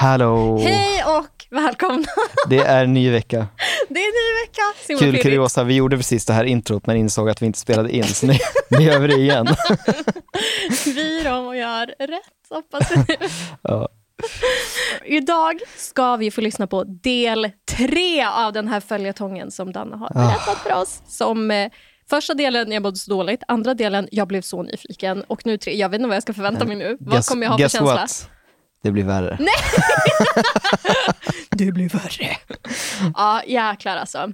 Hallå! Hej och välkomna! Det är ny vecka. Det är ny vecka. Simon Kul Filip. kuriosa, vi gjorde precis det här introt men insåg att vi inte spelade in, så nu, nu gör vi det igen. Vi om och gör rätt, hoppas vi. Ja. Idag ska vi få lyssna på del tre av den här följetongen som Danne har Ah. berättat för oss. Som eh, första delen, jag mådde så dåligt. Andra delen, jag blev så nyfiken. Och nu tre, jag vet inte vad jag ska förvänta mig nu. Vad Guess- kommer jag ha för känsla? what? Det blir värre. Det blir värre. ja, jäklar alltså.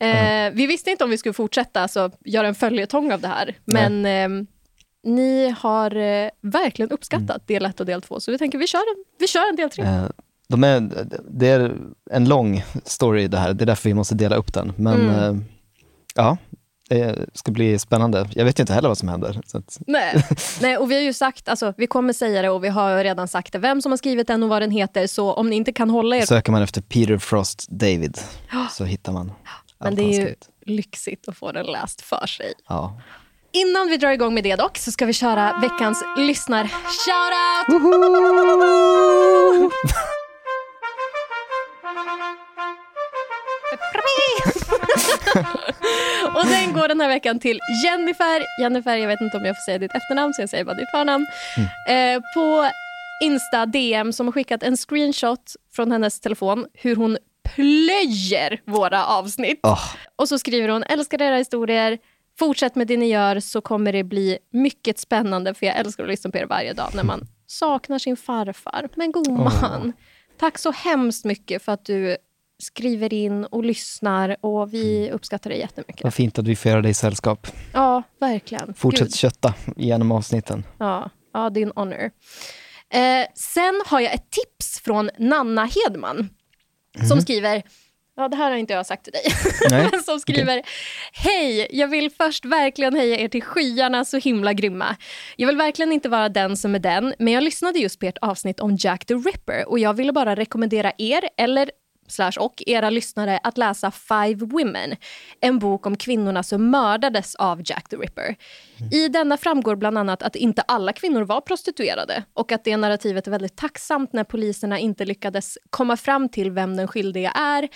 Eh, vi visste inte om vi skulle fortsätta alltså, göra en följetong av det här, men ehm, ni har eh, verkligen uppskattat del ett och del två, så vi tänker vi kör en, vi kör en del tre. Eh, De är, det är en lång story det här, det är därför vi måste dela upp den. Men Mm. eh, ja, det ska bli spännande. Jag vet inte heller vad som händer. Att, Nej. Nej, och vi har ju sagt, alltså, vi kommer säga det och vi har redan sagt det, vem som har skrivit den och vad den heter, så om ni inte kan hålla er, söker man efter Peter Frost David så hittar man men allt det är ju lyxigt att få den läst för sig. Ja. Innan vi drar igång med det dock, så ska vi köra veckans lyssnar-shoutout. Och den går den här veckan till Jennifer. Jennifer, jag vet inte om jag får säga ditt efternamn så jag säger bara ditt förnamn. Eh, på Insta DM som har skickat en screenshot från hennes telefon hur hon plöjer våra avsnitt. Åh, Och så skriver hon, älskar era historier. Fortsätt med det ni gör så kommer det bli mycket spännande för jag älskar att lyssna på er varje dag när man saknar sin farfar. Men gumman, tack så hemskt mycket för att du skriver in och lyssnar och vi uppskattar det jättemycket. vad fint att vi får göra dig sällskap. Ja, verkligen. Fortsätt Gud. kötta genom avsnitten. Ja, ja det är en honor. Eh, sen har jag ett tips från Nanna Hedman som skriver Ja, det här har inte jag sagt till dig. Nej, som skriver Hej, jag vill först verkligen heja er till skyarna så himla grymma. Jag vill verkligen inte vara den som är den, men jag lyssnade just på ert avsnitt om Jack the Ripper och jag ville bara rekommendera er, eller slash och era lyssnare att läsa Five Women, en bok om kvinnorna som mördades av Jack the Ripper. I denna framgår bland annat att inte alla kvinnor var prostituerade och att det narrativet är väldigt tacksamt när poliserna inte lyckades komma fram till vem den skyldiga är.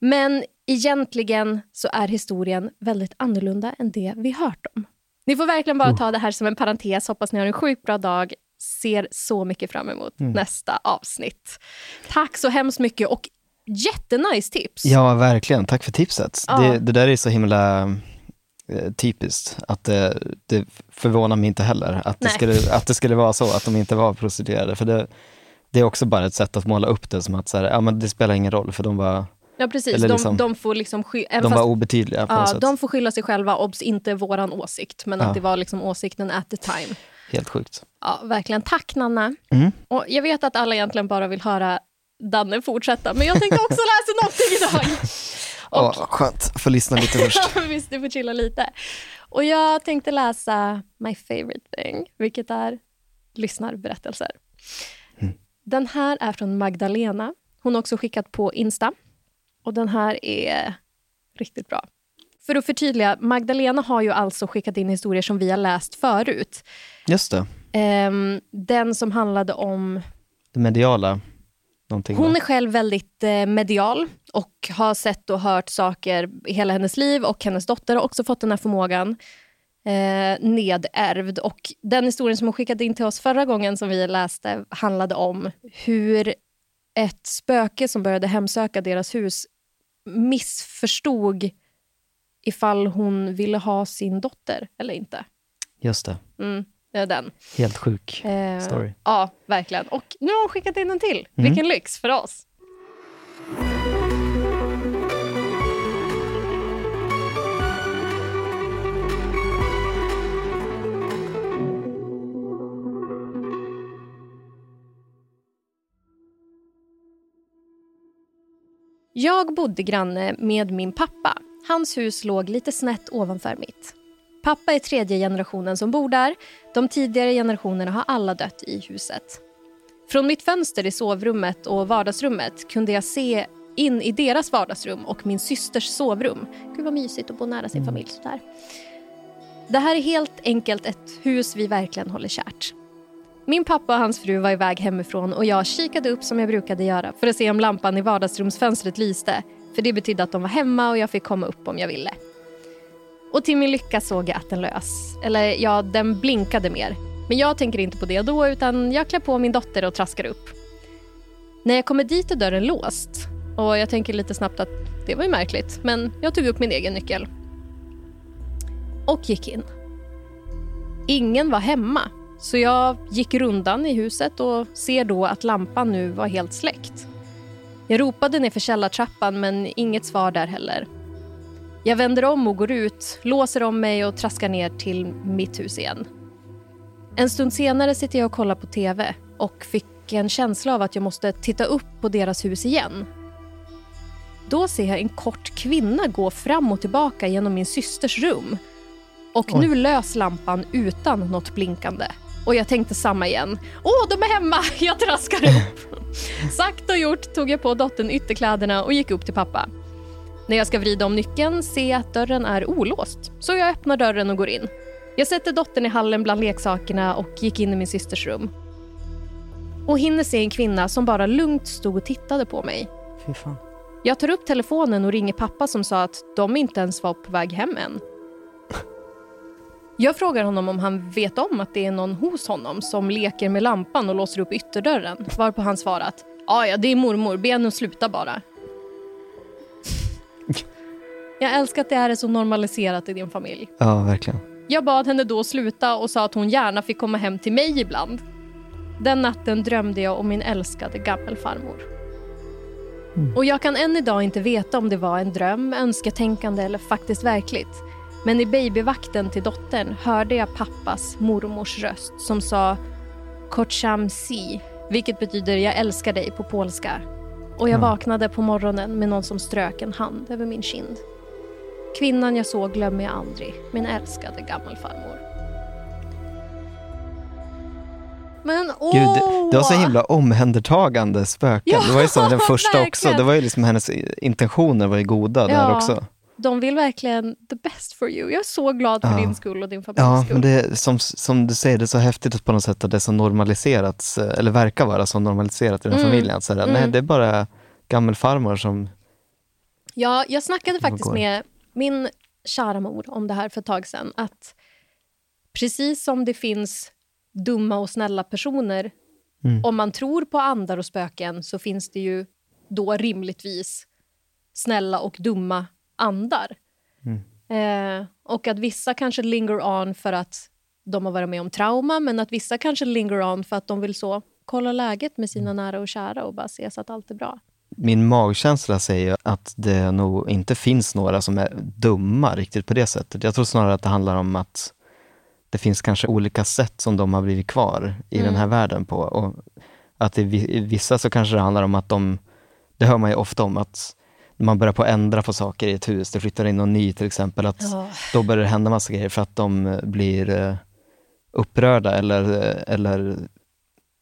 Men egentligen så är historien väldigt annorlunda än det vi hört om. Ni får verkligen bara ta det här som en parentes. Hoppas ni har en sjukt bra dag. Ser så mycket fram emot nästa avsnitt. Tack så hemskt mycket och jättenice tips. Ja, verkligen. Tack för tipset. Ja. Det, det där är så himla eh, typiskt att det, det förvånar mig inte heller att det, Nej. skulle, att det skulle vara så, att de inte var prostituerade. För det, det är också bara ett sätt att måla upp det som att så här, ja, men det spelar ingen roll för de var, Ja, precis. De, liksom- de får liksom sky- de fast- var obetydliga på något Ja, sätt. de får skylla sig själva, obs inte våran åsikt, men Ja. att det var liksom åsikten at the time. Helt sjukt. Ja, verkligen. Tack Nanna. Mm. Och jag vet att alla egentligen bara vill höra Danne fortsätta, men jag tänkte också läsa någonting idag. Ja, skönt. Får lyssna lite först. Visst, du får chilla lite. Och jag tänkte läsa My favorite thing, vilket är lyssnarberättelser. Mm. Den här är från Magdalena. Hon har också skickat på Insta. Och den här är riktigt bra. För att förtydliga, Magdalena har ju alltså skickat in historier som vi har läst förut. Just det. Ehm, den som handlade om Det mediala. Någonting Hon är själv väldigt eh, medial och har sett och hört saker i hela hennes liv och hennes dotter har också fått den här förmågan eh, nedärvd. Och den historien som hon skickade in till oss förra gången som vi läste handlade om hur ett spöke som började hemsöka deras hus missförstod ifall hon ville ha sin dotter eller inte. Just det. Mm, den. Helt sjuk Eh, story. Ja, verkligen. Och nu har hon skickat in en till. Mm. Vilken lyx för oss. Jag bodde granne med min pappa. Hans hus låg lite snett ovanför mitt. Pappa är tredje generationen som bor där. De tidigare generationerna har alla dött i huset. Från mitt fönster i sovrummet och vardagsrummet kunde jag se in i deras vardagsrum och min systers sovrum. Gud vad mysigt att bo nära sin familj sådär. Det här är helt enkelt ett hus vi verkligen håller kärt. Min pappa och hans fru var iväg hemifrån och jag kikade upp som jag brukade göra för att se om lampan i vardagsrumsfönstret lyste. För det betydde att de var hemma och jag fick komma upp om jag ville. Och till min lycka såg jag att den lös. Eller ja, den blinkade mer. Men jag tänker inte på det då utan jag klär på min dotter och traskar upp. När jag kommer dit är dörren låst. Och jag tänker lite snabbt att det var ju märkligt. Men jag tog upp min egen nyckel. Och gick in. Ingen var hemma. Så jag gick rundan i huset och ser då att lampan nu var helt släckt. Jag ropade ner för källartrappan men inget svar där heller. Jag vänder om och går ut, låser om mig och traskar ner till mitt hus igen. En stund senare sitter jag och kollar på tv och fick en känsla av att jag måste titta upp på deras hus igen. Då ser jag en kort kvinna gå fram och tillbaka genom min systers rum. Och nu lös lampan utan något blinkande. Och jag tänkte samma igen. Åh, de är hemma! Jag traskar upp. Sagt och gjort tog jag på dottern ytterkläderna och gick upp till pappa. När jag ska vrida om nyckeln ser jag att dörren är olåst. Så jag öppnar dörren och går in. Jag sätter dottern i hallen bland leksakerna och gick in i min systers rum. Och hinner se en kvinna som bara lugnt stod och tittade på mig. Fy fan. Jag tar upp telefonen och ringer pappa som sa att de inte ens var på väg hem än. Jag frågar honom om han vet om att det är någon hos honom som leker med lampan och låser upp ytterdörren. Varpå han svarat ja, ja, det är mormor, be henne sluta bara. Jag älskar att det här är så normaliserat i din familj. Ja, verkligen. Jag bad henne då sluta och sa att hon gärna fick komma hem till mig ibland. Den natten drömde jag om min älskade gammelfarmor. Och jag kan än idag inte veta om det var en dröm, önsketänkande eller faktiskt verkligt. Men i babyvakten till dottern hörde jag pappas mormors röst som sa Kocham si, vilket betyder jag älskar dig på polska. Och jag vaknade på morgonen med någon som strök en hand över min kind. Kvinnan jag såg glömmer jag aldrig, min älskade gammelfarmor. Men åh! Gud, det, var så himla omhändertagande spöken. Ja, det var ju så den första också. Det var ju liksom hennes intentioner var ju goda där Ja. också. De vill verkligen the best for you. Jag är så glad för Ja. din skull och din familjs Ja, skull. men det som, som du säger, det är så häftigt på något sätt att det är så normaliserat, eh, eller verkar vara så normaliserat i den Mm. familjen. Så där, Nej, Mm. det är bara gammelfarmor som... Ja, jag snackade faktiskt med min kära mor om det här för ett tag sedan. Att precis som det finns dumma och snälla personer, Mm. om man tror på andar och spöken så finns det ju då rimligtvis snälla och dumma andar. Eh, och att vissa kanske linger on för att de har varit med om trauma men att vissa kanske linger on för att de vill så kolla läget med sina nära och kära och bara se så att allt är bra. Min magkänsla säger att det nog inte finns några som är dumma riktigt på det sättet. Jag tror snarare att det handlar om att det finns kanske olika sätt som de har blivit kvar i den här världen på. Och att i vi- i vissa så kanske det handlar om att de, det hör man ju ofta om, att man börjar på att ändra på saker i ett hus, det flyttar in någon ny till exempel, att Ja. då börjar det hända massa grejer för att de blir eh, upprörda eller, eh, eller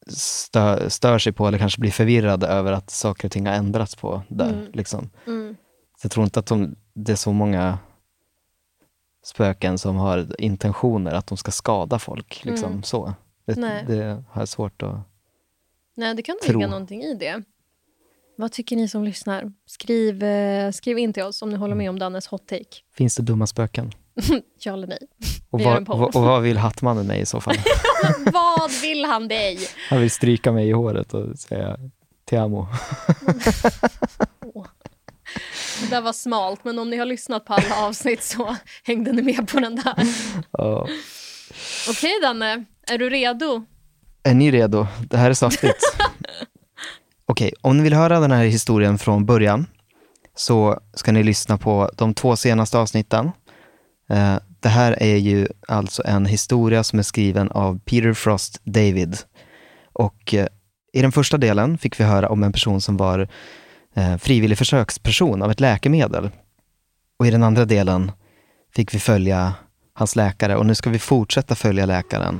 stör, stör sig på eller kanske blir förvirrade över att saker och ting har ändrats på där. Liksom. Mm. Så jag tror inte att de, det är så många spöken som har intentioner att de ska skada folk. Liksom, så. Det, Nej. det har jag svårt att... Nej, det kan Tro. ligga någonting i det. Vad tycker ni som lyssnar? Skriv, eh, skriv in till oss om ni håller med om Dannes hot take. Finns det dumma spöken? Ja eller nej? Och, vad, vad- och vad vill Hattmannen mig i så fall? Vad vill han dig? Han vill stryka mig i håret och säga te amo. Det där var smalt, men om ni har lyssnat på alla avsnitt så hängde ni med på den där. Ja. Okej Danne, är du redo? Är ni redo? Det här är saftigt. Okej, om ni vill höra den här historien från början så ska ni lyssna på de två senaste avsnitten. Eh, det här är ju alltså en historia som är skriven av Peter Frost David. Och eh, i den första delen fick vi höra om en person som var eh, frivillig försöksperson av ett läkemedel. Och i den andra delen fick vi följa hans läkare och nu ska vi fortsätta följa läkaren.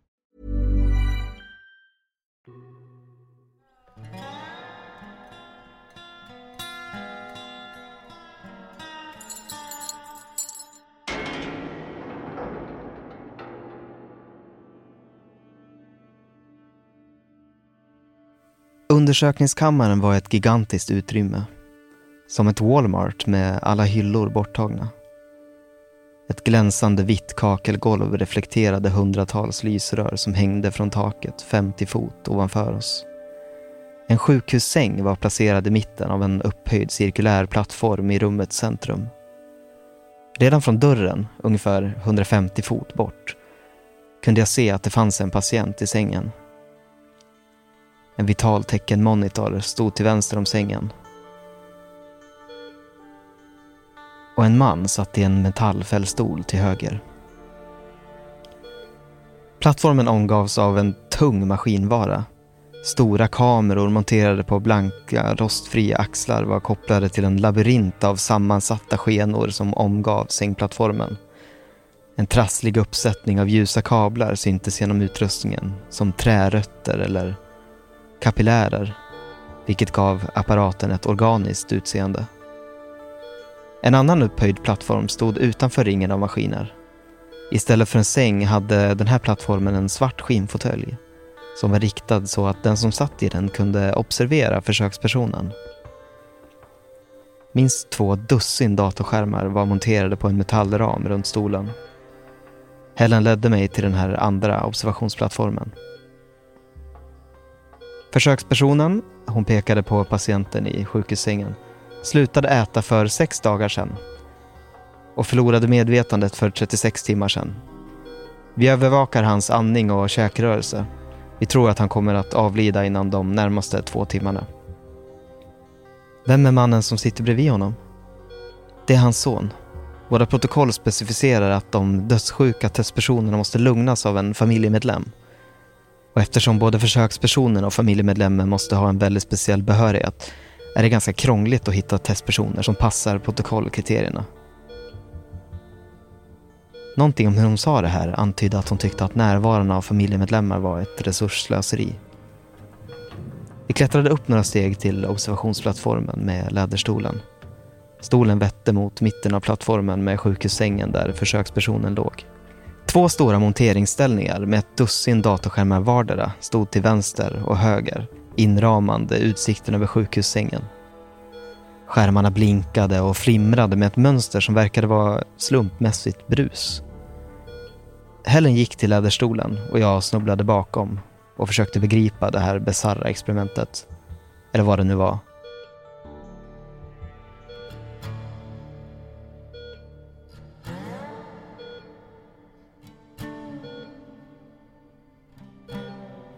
Undersökningskammaren var ett gigantiskt utrymme. Som ett Walmart med alla hyllor borttagna. Ett glänsande vitt kakelgolv reflekterade hundratals lysrör som hängde från taket 50 fot ovanför oss. En sjukhussäng var placerad i mitten av en upphöjd cirkulär plattform i rummets centrum. Redan från dörren, ungefär 150 fot bort, kunde jag se att det fanns en patient i sängen. En vital teckenmonitor stod till vänster om sängen. Och en man satt i en metallfällstol till höger. Plattformen omgavs av en tung maskinvara. Stora kameror monterade på blanka, rostfria axlar var kopplade till en labyrint av sammansatta skenor som omgav sängplattformen. En trasslig uppsättning av ljusa kablar syntes genom utrustningen, som trärötter eller kapillärer, vilket gav apparaten ett organiskt utseende. En annan upphöjd plattform stod utanför ringen av maskiner. Istället för en säng hade den här plattformen en svart skinnfåtölj som var riktad så att den som satt i den kunde observera försökspersonen. Minst två dussin datorskärmar var monterade på en metallram runt stolen. Helen ledde mig till den här andra observationsplattformen. Försökspersonen hon pekade på patienten i sjukhussängen, slutade äta för sex dagar sedan och förlorade medvetandet för 36 timmar sedan. Vi övervakar hans andning och käkrörelse. Vi tror att han kommer att avlida innan de närmaste två timmarna. Vem är mannen som sitter bredvid honom? Det är hans son. Våra protokoll specificerar att de dödssjuka testpersonerna måste lugnas av en familjemedlem. Och eftersom både försökspersonen och familjemedlemmen måste ha en väldigt speciell behörighet är det ganska krångligt att hitta testpersoner som passar protokollkriterierna. Någonting om hur hon sa det här antydde att hon tyckte att närvaron av familjemedlemmar var ett resursslöseri. Vi klättrade upp några steg till observationsplattformen med läderstolen. Stolen vette mot mitten av plattformen med sjukhussängen där försökspersonen låg. Två stora monteringsställningar med ett dussin datorskärmar vardera stod till vänster och höger, inramande utsikten över sjukhussängen. Skärmarna blinkade och flimrade med ett mönster som verkade vara slumpmässigt brus. Helen gick till läderstolen och jag snubblade bakom och försökte begripa det här bisarra experimentet. Eller vad det nu var.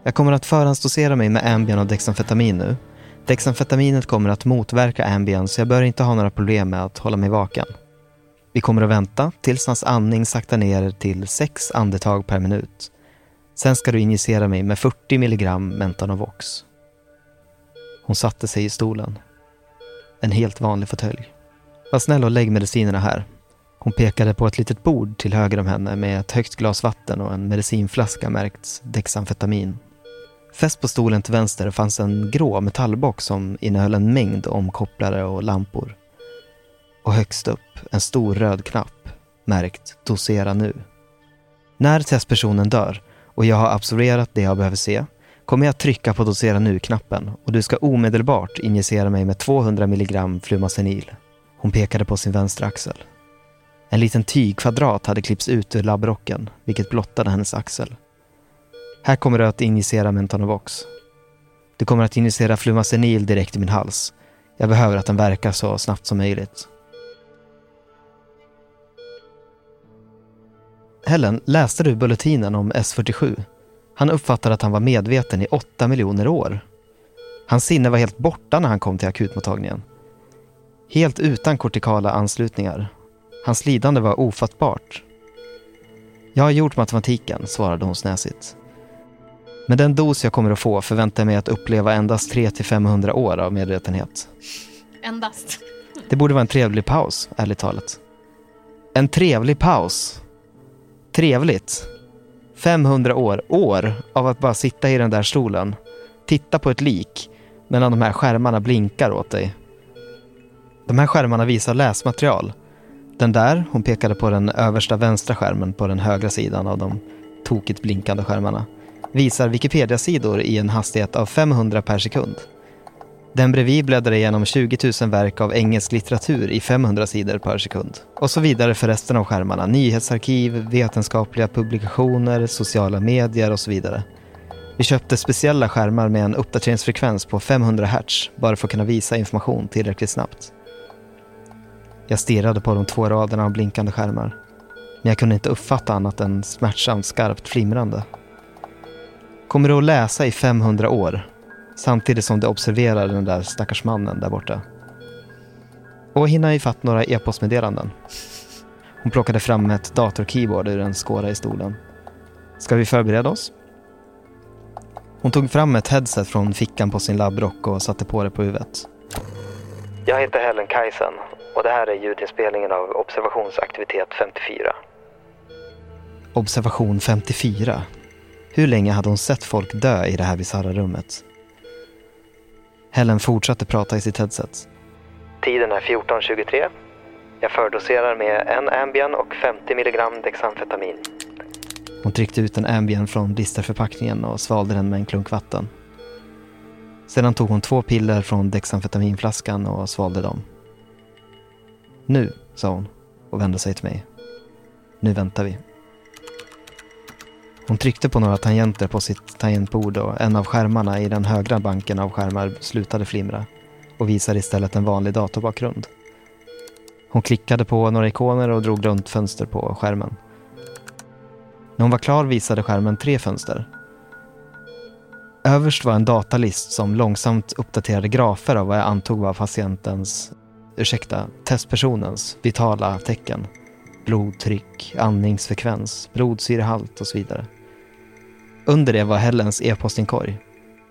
Jag kommer att förhandsdosera mig med Ambien och Dexamfetamin nu. Dexamfetaminet kommer att motverka Ambien så jag bör inte ha några problem med att hålla mig vaken. Vi kommer att vänta tills hans andning saktar ner till sex andetag per minut. Sen ska du injicera mig med 40 milligram Mentanovox. Hon satte sig i stolen. En helt vanlig fåtölj. Var snäll och lägg medicinerna här. Hon pekade på ett litet bord till höger om henne med ett högt glas vatten och en medicinflaska märkt Dexamfetamin. Fäst på stolen till vänster fanns en grå metallbox som innehöll en mängd omkopplare och lampor. Och högst upp en stor röd knapp märkt Dosera nu. När testpersonen dör och jag har absorberat det jag behöver se kommer jag trycka på Dosera nu-knappen och du ska omedelbart injicera mig med 200 mg flumacenil. Hon pekade på sin vänstra axel. En liten tygkvadrat hade klippts ut ur labbrocken, vilket blottade hennes axel. Här kommer du att injicera Mentanovox. Du kommer att injicera flumacenil direkt i min hals. Jag behöver att den verkar så snabbt som möjligt. Helen, läste du bulletinen om S47? Han uppfattade att han var medveten i åtta miljoner år. Hans sinne var helt borta när han kom till akutmottagningen. Helt utan kortikala anslutningar. Hans lidande var ofattbart. Jag har gjort matematiken, svarade hon snäsigt. Med den dos jag kommer att få förväntar jag mig att uppleva endast 300-500 år av medvetenhet. Endast. Det borde vara en trevlig paus, ärligt talat. En trevlig paus. Trevligt. 500 år, år av att bara sitta i den där stolen, titta på ett lik medan de här skärmarna blinkar åt dig. De här skärmarna visar läsmaterial. Den där, hon pekade på den översta vänstra skärmen på den högra sidan av de tokigt blinkande skärmarna, visar Wikipedia-sidor i en hastighet av 500 per sekund. Den bredvid bläddrar igenom 20 000 verk av engelsk litteratur i 500 sidor per sekund. Och så vidare för resten av skärmarna. Nyhetsarkiv, vetenskapliga publikationer, sociala medier och så vidare. Vi köpte speciella skärmar med en uppdateringsfrekvens på 500 Hz bara för att kunna visa information tillräckligt snabbt. Jag stirrade på de två raderna av blinkande skärmar. Men jag kunde inte uppfatta annat än smärtsamt skarpt flimrande. Kommer du att läsa i 500 år Samtidigt som de observerar den där stackars mannen där borta. Och hinna ifatt några e-postmeddelanden. Hon plockade fram ett datorkeyboard ur en skåra i stolen. Ska vi förbereda oss? Hon tog fram ett headset från fickan på sin labbrock och satte på det på huvudet. Jag heter Helen Kajsen och det här är ljudinspelningen av observationsaktivitet 54. Observation 54? Hur länge hade hon sett folk dö i det här bisarra rummet? Helen fortsatte prata i sitt headset. Tiden är 14.23. Jag fördoserar med en Ambien och 50 mg Dexamfetamin. Hon tryckte ut en Ambien från blisterförpackningen och svalde den med en klunk vatten. Sedan tog hon två piller från Dexamfetaminflaskan och svalde dem. Nu, sa hon och vände sig till mig. Nu väntar vi. Hon tryckte på några tangenter på sitt tangentbord och en av skärmarna i den högra banken av skärmar slutade flimra och visade istället en vanlig datorbakgrund. Hon klickade på några ikoner och drog runt fönster på skärmen. När hon var klar visade skärmen tre fönster. Överst var en datalist som långsamt uppdaterade grafer av vad jag antog var patientens, ursäkta, testpersonens vitala tecken. Blodtryck, andningsfrekvens, blodsyrehalt och så vidare. Under det var Hellens e-postinkorg.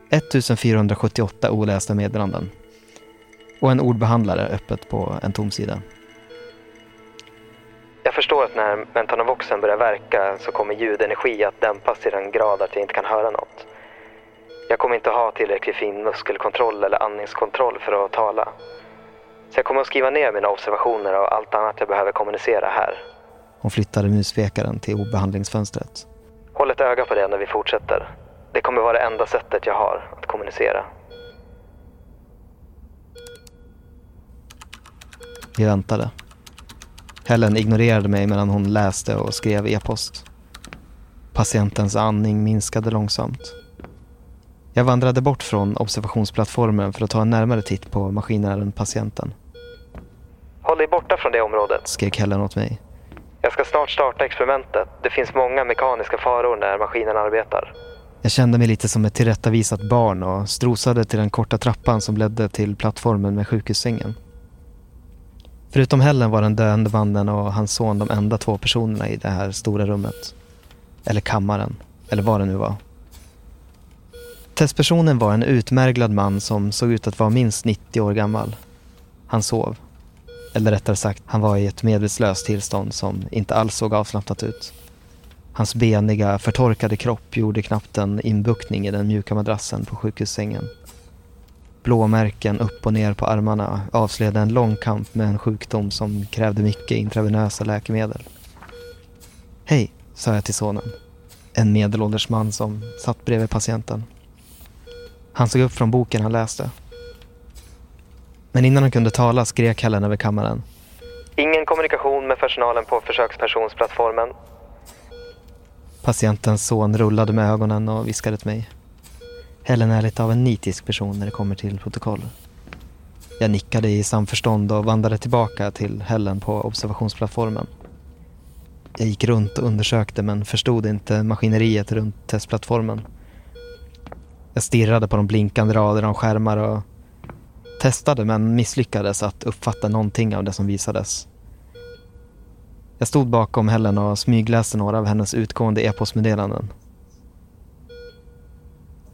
1478 olästa meddelanden. Och en ordbehandlare öppet på en tom sida. Jag förstår att när Mentanovoxen börjar verka så kommer ljudenergi att dämpas till den grad att jag inte kan höra något. Jag kommer inte ha tillräckligt fin muskelkontroll eller andningskontroll för att tala. Så jag kommer att skriva ner mina observationer och allt annat jag behöver kommunicera här. Hon flyttade musvekaren till ordbehandlingsfönstret. Håll ett öga på det när vi fortsätter. Det kommer vara det enda sättet jag har att kommunicera. Vi väntade. Helen ignorerade mig medan hon läste och skrev e-post. Patientens andning minskade långsamt. Jag vandrade bort från observationsplattformen för att ta en närmare titt på maskinen runt patienten. Håll dig borta från det området, skrek Helen åt mig. Jag ska snart starta experimentet. Det finns många mekaniska faror när maskinen arbetar. Jag kände mig lite som ett tillrättavisat barn och strosade till den korta trappan som ledde till plattformen med sjukhussängen. Förutom Helen var den döende mannen och hans son de enda två personerna i det här stora rummet. Eller kammaren, eller vad det nu var. Testpersonen var en utmärglad man som såg ut att vara minst 90 år gammal. Han sov. Eller rättare sagt, han var i ett medvetslöst tillstånd som inte alls såg avslappnat ut. Hans beniga, förtorkade kropp gjorde knappt en inbuktning i den mjuka madrassen på sjukhussängen. Blåmärken upp och ner på armarna avslöjade en lång kamp med en sjukdom som krävde mycket intravenösa läkemedel. Hej, sa jag till sonen. En medelålders man som satt bredvid patienten. Han såg upp från boken han läste. Men innan han kunde tala skrek Helen över kammaren. Ingen kommunikation med personalen på försökspersonsplattformen. Patientens son rullade med ögonen och viskade till mig. Helen är lite av en nitisk person när det kommer till protokoll. Jag nickade i samförstånd och vandrade tillbaka till Helen på observationsplattformen. Jag gick runt och undersökte men förstod inte maskineriet runt testplattformen. Jag stirrade på de blinkande raderna av skärmar och testade men misslyckades att uppfatta någonting av det som visades. Jag stod bakom Helen och smygläste några av hennes utgående e-postmeddelanden.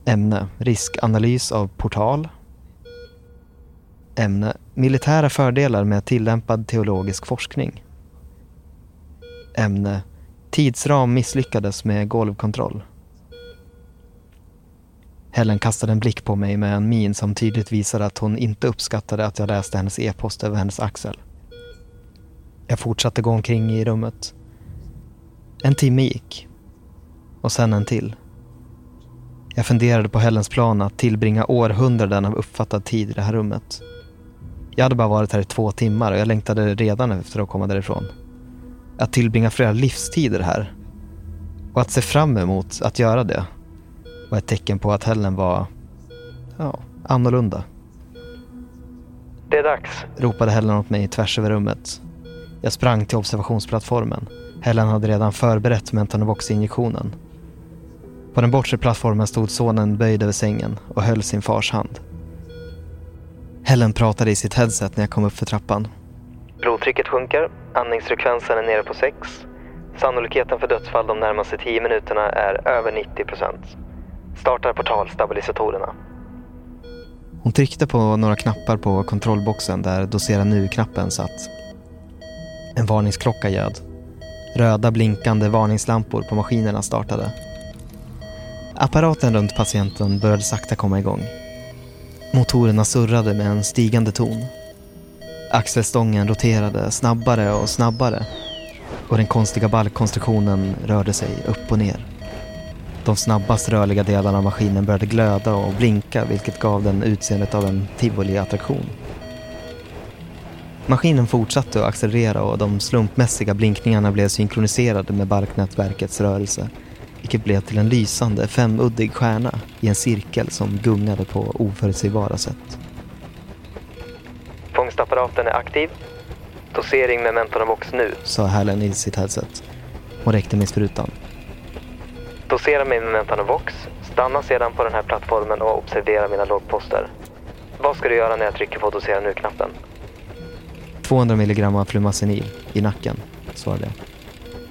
Ämne Riskanalys av portal. Ämne Militära fördelar med tillämpad teologisk forskning. Ämne Tidsram misslyckades med golvkontroll. Helen kastade en blick på mig med en min som tydligt visade att hon inte uppskattade att jag läste hennes e-post över hennes axel. Jag fortsatte gå omkring i rummet. En timme gick. Och sen en till. Jag funderade på Helens plan att tillbringa århundraden av uppfattad tid i det här rummet. Jag hade bara varit här i två timmar och jag längtade redan efter att komma därifrån. Att tillbringa flera livstider här och att se fram emot att göra det var ett tecken på att Helen var ja, annorlunda. Det är dags, ropade Helen åt mig tvärs över rummet. Jag sprang till observationsplattformen. Helen hade redan förberett Mentanovox-injektionen. På den bortre plattformen stod sonen böjd över sängen och höll sin fars hand. Helen pratade i sitt headset när jag kom upp för trappan. Blodtrycket sjunker, andningsfrekvensen är nere på 6. Sannolikheten för dödsfall de närmaste 10 minuterna är över 90 procent. Startar portalstabilisatorerna. Hon tryckte på några knappar på kontrollboxen där dosera nu-knappen satt. En varningsklocka ljöd. Röda blinkande varningslampor på maskinerna startade. Apparaten runt patienten började sakta komma igång. Motorerna surrade med en stigande ton. Axelstången roterade snabbare och snabbare och den konstiga balkkonstruktionen rörde sig upp och ner. De snabbast rörliga delarna av maskinen började glöda och blinka vilket gav den utseendet av en tivoliattraktion. Maskinen fortsatte att accelerera och de slumpmässiga blinkningarna blev synkroniserade med balknätverkets rörelse vilket blev till en lysande femuddig stjärna i en cirkel som gungade på oförutsägbara sätt. Fångstapparaten är aktiv. Dosering med Mentonovox nu. Sa Helen i sitt headset. Hon räckte mig sprutan. Dosera mig med Mentanovox. Stanna sedan på den här plattformen och observera mina lågposter. Vad ska du göra när jag trycker på dosera nu-knappen? 200 milligram av flumazenil i nacken, svarade jag.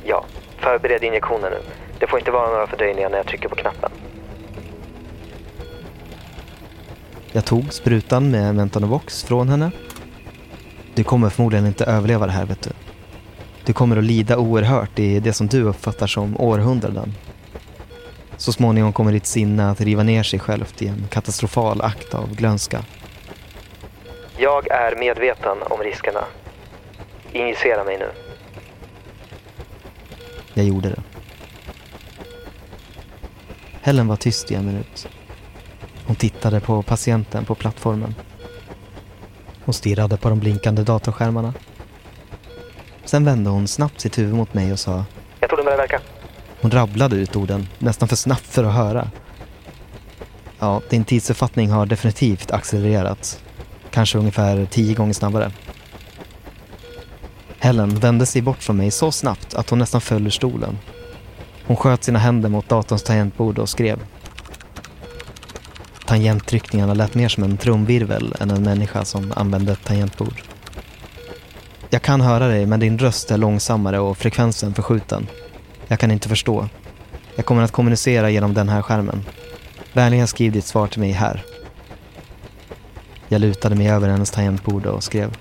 Ja, förbered injektionen nu. Det får inte vara några fördröjningar när jag trycker på knappen. Jag tog sprutan med Mentanovox från henne. Du kommer förmodligen inte överleva det här, vet du. Du kommer att lida oerhört i det som du uppfattar som århundraden. Så småningom kommer ditt sinne att riva ner sig självt i en katastrofal akt av glömska. Jag är medveten om riskerna. Injicera mig nu. Jag gjorde det. Helen var tyst i en minut. Hon tittade på patienten på plattformen. Hon stirrade på de blinkande datorskärmarna. Sen vände hon snabbt sitt huvud mot mig och sa Jag tror det börjar verka. Hon rabblade ut orden, nästan för snabbt för att höra. Ja, din tidsuppfattning har definitivt accelererat. Kanske ungefär tio gånger snabbare. Helen vände sig bort från mig så snabbt att hon nästan föll ur stolen. Hon sköt sina händer mot datorns tangentbord och skrev. Tangenttryckningarna lät mer som en trumvirvel än en människa som använde ett tangentbord. Jag kan höra dig men din röst är långsammare och frekvensen förskjuten. Jag kan inte förstå. Jag kommer att kommunicera genom den här skärmen. Vänligen skriv ditt svar till mig här. Jag lutade mig över hennes tangentbord och skrev.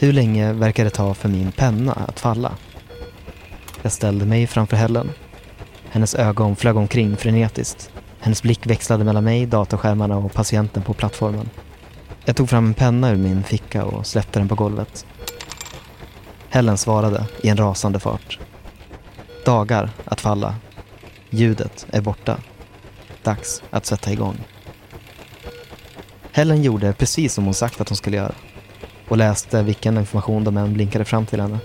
Hur länge verkar det ta för min penna att falla? Jag ställde mig framför Helen. Hennes ögon flög omkring frenetiskt. Hennes blick växlade mellan mig, datorskärmarna och patienten på plattformen. Jag tog fram en penna ur min ficka och släppte den på golvet. Helen svarade i en rasande fart. Dagar att falla. Ljudet är borta. Dags att sätta igång. Helen gjorde precis som hon sagt att hon skulle göra och läste vilken information de än blinkade fram till henne.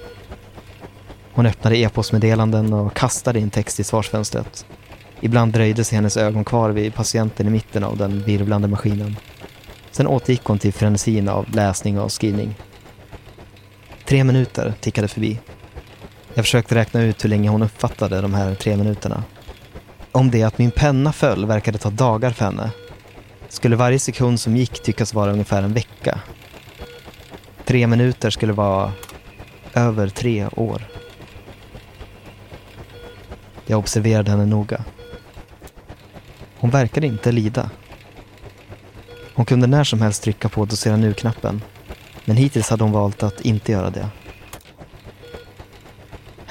Hon öppnade e-postmeddelanden och kastade in text i svarsfönstret. Ibland dröjde sig hennes ögon kvar vid patienten i mitten av den virvlande maskinen. Sen återgick hon till frenesin av läsning och skrivning. Tre minuter tickade förbi. Jag försökte räkna ut hur länge hon uppfattade de här tre minuterna. Om det att min penna föll verkade ta dagar för henne skulle varje sekund som gick tyckas vara ungefär en vecka. Tre minuter skulle vara över tre år. Jag observerade henne noga. Hon verkade inte lida. Hon kunde när som helst trycka på dosera nu-knappen. Men hittills hade hon valt att inte göra det.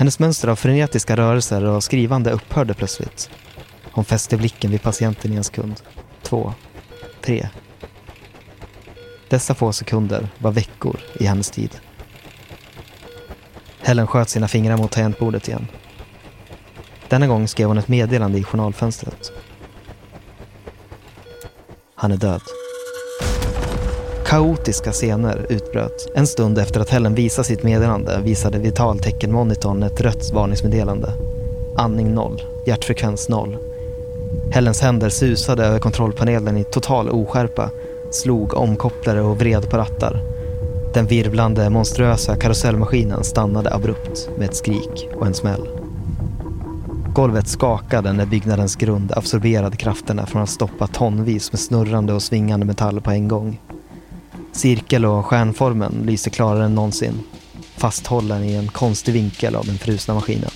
Hennes mönster av frenetiska rörelser och skrivande upphörde plötsligt. Hon fäste blicken vid patienten i en sekund. Två. Tre. Dessa få sekunder var veckor i hennes tid. Helen sköt sina fingrar mot tangentbordet igen. Denna gång skrev hon ett meddelande i journalfönstret. Han är död. Kaotiska scener utbröt. En stund efter att Helen visade sitt meddelande visade vitalteckenmonitorn ett rött varningsmeddelande. Andning noll, hjärtfrekvens noll. Hellens händer susade över kontrollpanelen i total oskärpa, slog omkopplare och vred på rattar. Den virvlande, monstruösa karusellmaskinen stannade abrupt med ett skrik och en smäll. Golvet skakade när byggnadens grund absorberade krafterna från att stoppa tonvis med snurrande och svingande metall på en gång. Cirkel och stjärnformen lyser klarare än någonsin, fasthållen i en konstig vinkel av den frusna maskinen.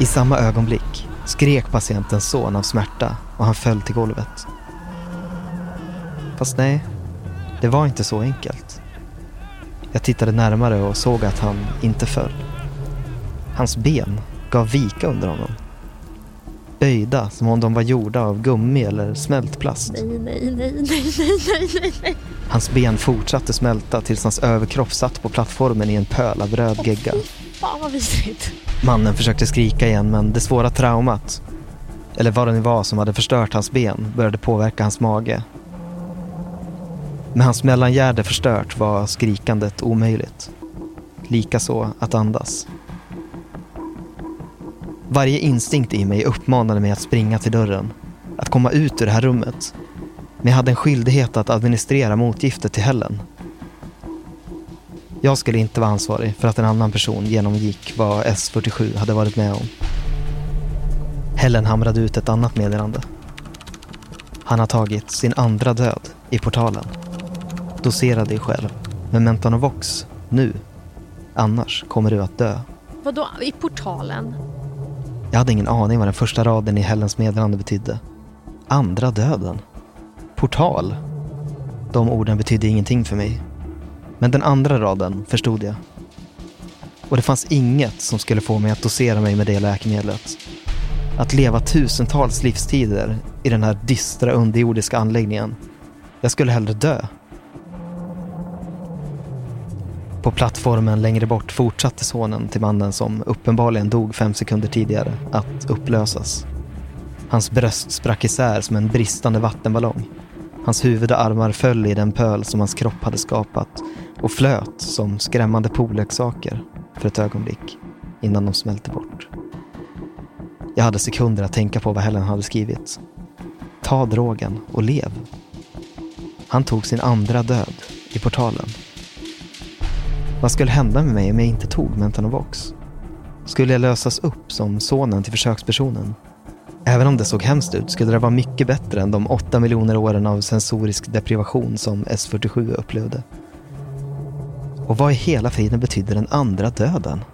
I samma ögonblick skrek patientens son av smärta och han föll till golvet. Fast nej, det var inte så enkelt. Jag tittade närmare och såg att han inte föll. Hans ben gav vika under honom. Böjda som om de var gjorda av gummi eller smältplast. Nej, nej, nej, nej, nej, nej, nej, nej. Hans ben fortsatte smälta tills hans överkropp satt på plattformen i en pöl av röd gegga. Fan vad vidrigt. Mannen försökte skrika igen men det svåra traumat, eller vad det nu var som hade förstört hans ben, började påverka hans mage. Med hans mellangärde förstört var skrikandet omöjligt. Likaså att andas. Varje instinkt i mig uppmanade mig att springa till dörren. Att komma ut ur det här rummet. Men jag hade en skyldighet att administrera motgiftet till Helen. Jag skulle inte vara ansvarig för att en annan person genomgick vad S47 hade varit med om. Helen hamrade ut ett annat meddelande. Han har tagit sin andra död i portalen. Dosera dig själv med Mentanovox nu. Annars kommer du att dö. Vadå, i portalen? Jag hade ingen aning vad den första raden i Hellens meddelande betydde. Andra döden. Portal. De orden betydde ingenting för mig. Men den andra raden förstod jag. Och det fanns inget som skulle få mig att dosera mig med det läkemedlet. Att leva tusentals livstider i den här dystra underjordiska anläggningen. Jag skulle hellre dö. På plattformen längre bort fortsatte sonen till mannen som uppenbarligen dog fem sekunder tidigare att upplösas. Hans bröst sprack isär som en bristande vattenballong. Hans huvud och armar föll i den pöl som hans kropp hade skapat och flöt som skrämmande polleksaker för ett ögonblick innan de smälte bort. Jag hade sekunder att tänka på vad Helen hade skrivit. Ta drogen och lev. Han tog sin andra död i portalen. Vad skulle hända med mig om jag inte tog Mentanovox? Skulle jag lösas upp som sonen till försökspersonen? Även om det såg hemskt ut skulle det vara mycket bättre än de åtta miljoner åren av sensorisk deprivation som S47 upplevde. Och vad i hela friden betyder den andra döden?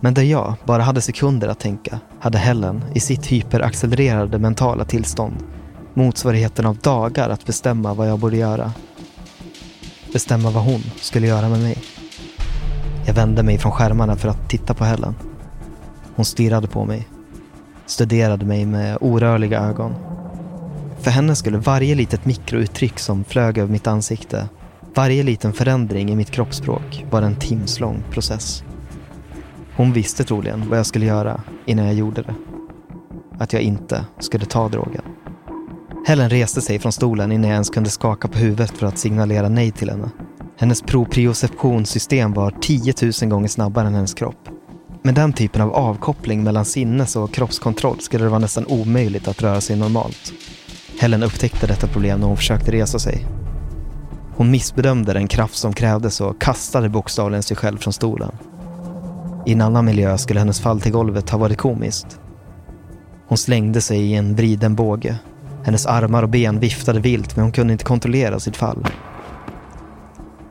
Men där jag bara hade sekunder att tänka hade Helen i sitt hyperaccelererade mentala tillstånd motsvarigheten av dagar att bestämma vad jag borde göra. Bestämma vad hon skulle göra med mig. Jag vände mig från skärmarna för att titta på Helen. Hon stirrade på mig. Studerade mig med orörliga ögon. För henne skulle varje litet mikrouttryck som flög över mitt ansikte, varje liten förändring i mitt kroppsspråk vara en timslång process. Hon visste troligen vad jag skulle göra innan jag gjorde det. Att jag inte skulle ta drogen. Helen reste sig från stolen innan jag ens kunde skaka på huvudet för att signalera nej till henne. Hennes proprioceptionssystem var 10 000 gånger snabbare än hennes kropp. Med den typen av avkoppling mellan sinnes och kroppskontroll skulle det vara nästan omöjligt att röra sig normalt. Helen upptäckte detta problem när hon försökte resa sig. Hon missbedömde den kraft som krävdes och kastade bokstavligen sig själv från stolen. I en annan miljö skulle hennes fall till golvet ha varit komiskt. Hon slängde sig i en vriden båge. Hennes armar och ben viftade vilt men hon kunde inte kontrollera sitt fall.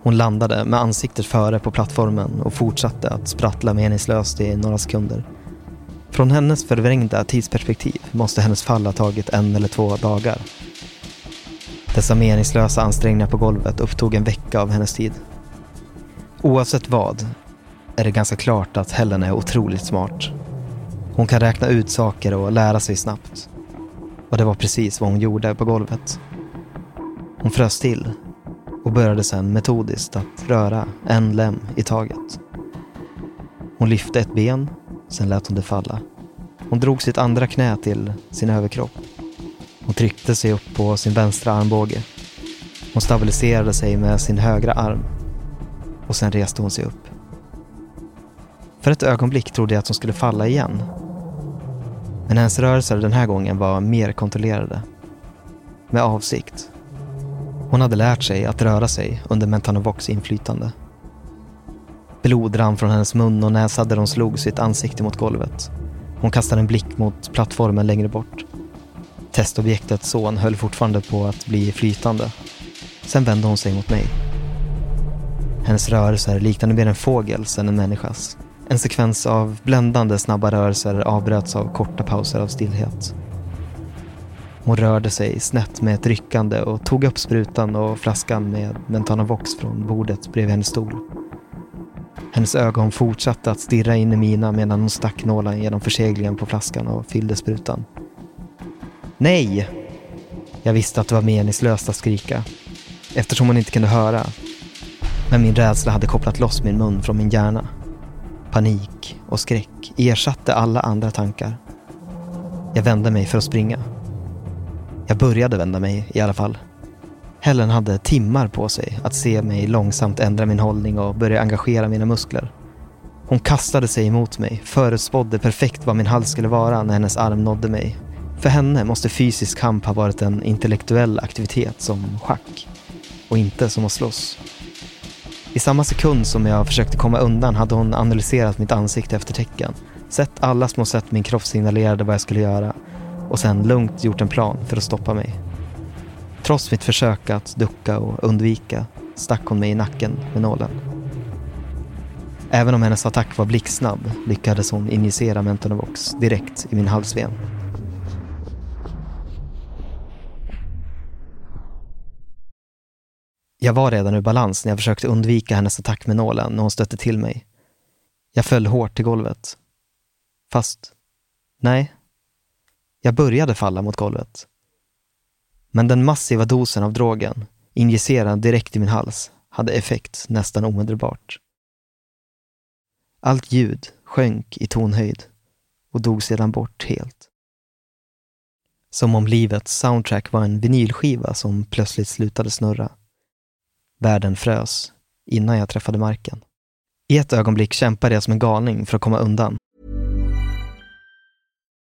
Hon landade med ansiktet före på plattformen och fortsatte att sprattla meningslöst i några sekunder. Från hennes förvrängda tidsperspektiv måste hennes fall ha tagit en eller två dagar. Dessa meningslösa ansträngningar på golvet upptog en vecka av hennes tid. Oavsett vad är det ganska klart att Helen är otroligt smart. Hon kan räkna ut saker och lära sig snabbt. Och det var precis vad hon gjorde på golvet. Hon frös till och började sedan metodiskt att röra en lem i taget. Hon lyfte ett ben, sen lät hon det falla. Hon drog sitt andra knä till sin överkropp. Hon tryckte sig upp på sin vänstra armbåge. Hon stabiliserade sig med sin högra arm. Och sen reste hon sig upp. För ett ögonblick trodde jag att hon skulle falla igen. Men hennes rörelser den här gången var mer kontrollerade. Med avsikt. Hon hade lärt sig att röra sig under Mentanovox inflytande. Blod rann från hennes mun och näsa där hon slog sitt ansikte mot golvet. Hon kastade en blick mot plattformen längre bort. Testobjektets son höll fortfarande på att bli flytande. Sen vände hon sig mot mig. Hennes rörelser liknade mer en fågels än en människas. En sekvens av bländande snabba rörelser avbröts av korta pauser av stillhet. Hon rörde sig snett med ett ryckande och tog upp sprutan och flaskan med Mentanovox från bordet bredvid hennes stol. Hennes ögon fortsatte att stirra in i mina medan hon stack nålen genom förseglingen på flaskan och fyllde sprutan. Nej! Jag visste att det var meningslöst att skrika eftersom hon inte kunde höra. Men min rädsla hade kopplat loss min mun från min hjärna. Panik och skräck ersatte alla andra tankar. Jag vände mig för att springa. Jag började vända mig i alla fall. Helen hade timmar på sig att se mig långsamt ändra min hållning och börja engagera mina muskler. Hon kastade sig emot mig, förutspådde perfekt vad min hals skulle vara när hennes arm nådde mig. För henne måste fysisk kamp ha varit en intellektuell aktivitet som schack och inte som att slåss. I samma sekund som jag försökte komma undan hade hon analyserat mitt ansikte efter tecken, sett alla små sätt min kropp signalerade vad jag skulle göra och sen lugnt gjort en plan för att stoppa mig. Trots mitt försök att ducka och undvika stack hon mig i nacken med nålen. Även om hennes attack var blixtsnabb lyckades hon injicera Mentonovox direkt i min halsven. Jag var redan ur balans när jag försökte undvika hennes attack med nålen när hon stötte till mig. Jag föll hårt till golvet. Fast, nej. Jag började falla mot golvet. Men den massiva dosen av drogen, injicerad direkt i min hals, hade effekt nästan omedelbart. Allt ljud sjönk i tonhöjd och dog sedan bort helt. Som om livets soundtrack var en vinylskiva som plötsligt slutade snurra. Världen frös innan jag träffade marken. I ett ögonblick kämpade jag som en galning för att komma undan.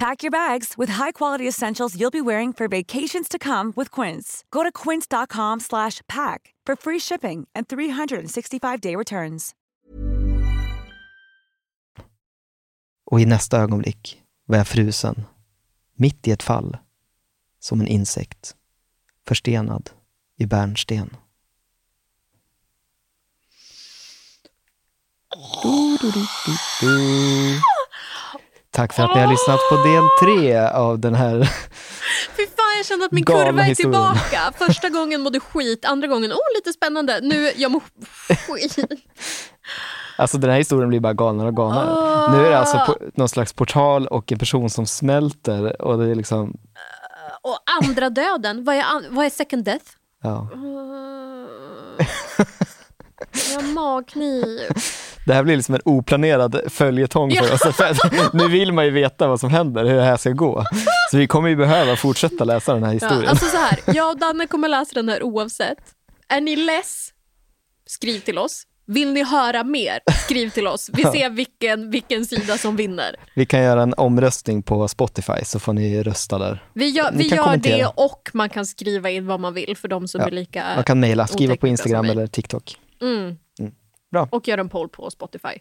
Pack your bags with high-quality essentials you'll be wearing for vacations to come with Quince. Go to quince.com slash pack for free shipping and 365-day returns. Och i nästa ögonblick var jag frusen, mitt i ett fall, som en insekt, förstenad i bärnsten. Du, du, du. Tack för att ni har lyssnat på del tre av den här Fy fan, jag känner att min kurva är tillbaka. Första gången mådde skit, andra gången, oh lite spännande. Nu, jag mår skit. Alltså den här historien blir bara galnare och galnare. Ah. Nu är det alltså på, någon slags portal och en person som smälter och det är liksom, Och andra döden, vad är, an- vad är second death? ja. Jag har magknip. Det här blir liksom en oplanerad följetong för Ja. oss. För nu vill man ju veta vad som händer, hur det här ska gå. Så vi kommer ju behöva fortsätta läsa den här Ja, historien. alltså så här, jag och Danne kommer läsa den här oavsett. Är ni less? Skriv till oss. Vill ni höra mer? Skriv till oss. Vi Ja. ser vilken, vilken sida som vinner. Vi kan göra en omröstning på Spotify så får ni rösta där. Vi gör, vi gör det och man kan skriva in vad man vill för de som Ja, är lika Man kan mejla, skriva på Instagram eller TikTok. Mm. Bra. Och gör en poll på Spotify.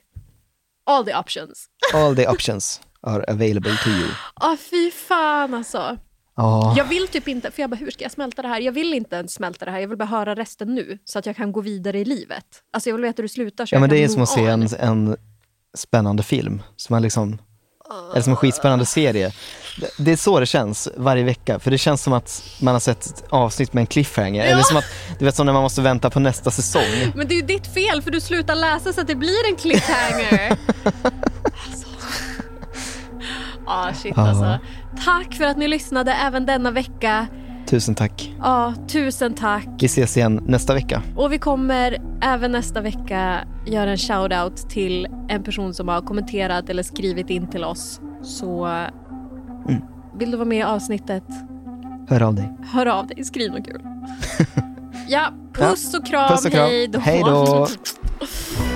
All the options. All the options are available to you. Ah, fy fan alltså. Ja, Jag vill typ inte, för jag bara, hur ska jag smälta det här? Jag vill inte ens smälta det här, jag vill bara höra resten nu så att jag kan gå vidare i livet. Alltså jag vill veta hur det slutar så ja men det är som att se en, en spännande film. Som man liksom, eller som en skitspännande serie. Det- är så det känns varje vecka, för det känns som att man har sett ett avsnitt med en cliffhanger. Eller som att, du vet som när man måste vänta på nästa säsong. Men det är ju ditt fel för du slutar läsa så att det blir en cliffhanger. alltså. Ah, shit Ja. alltså. Tack för att ni lyssnade även denna vecka. Tusen tack. Ja, tusen tack. Vi ses igen nästa vecka. Och vi kommer även nästa vecka göra en shout-out till en person som har kommenterat eller skrivit in till oss. Så Mm. vill du vara med i avsnittet, Hör av dig. hör av dig, skriv något kul. ja, puss och kram, Puss och kram. hej då. Hej då.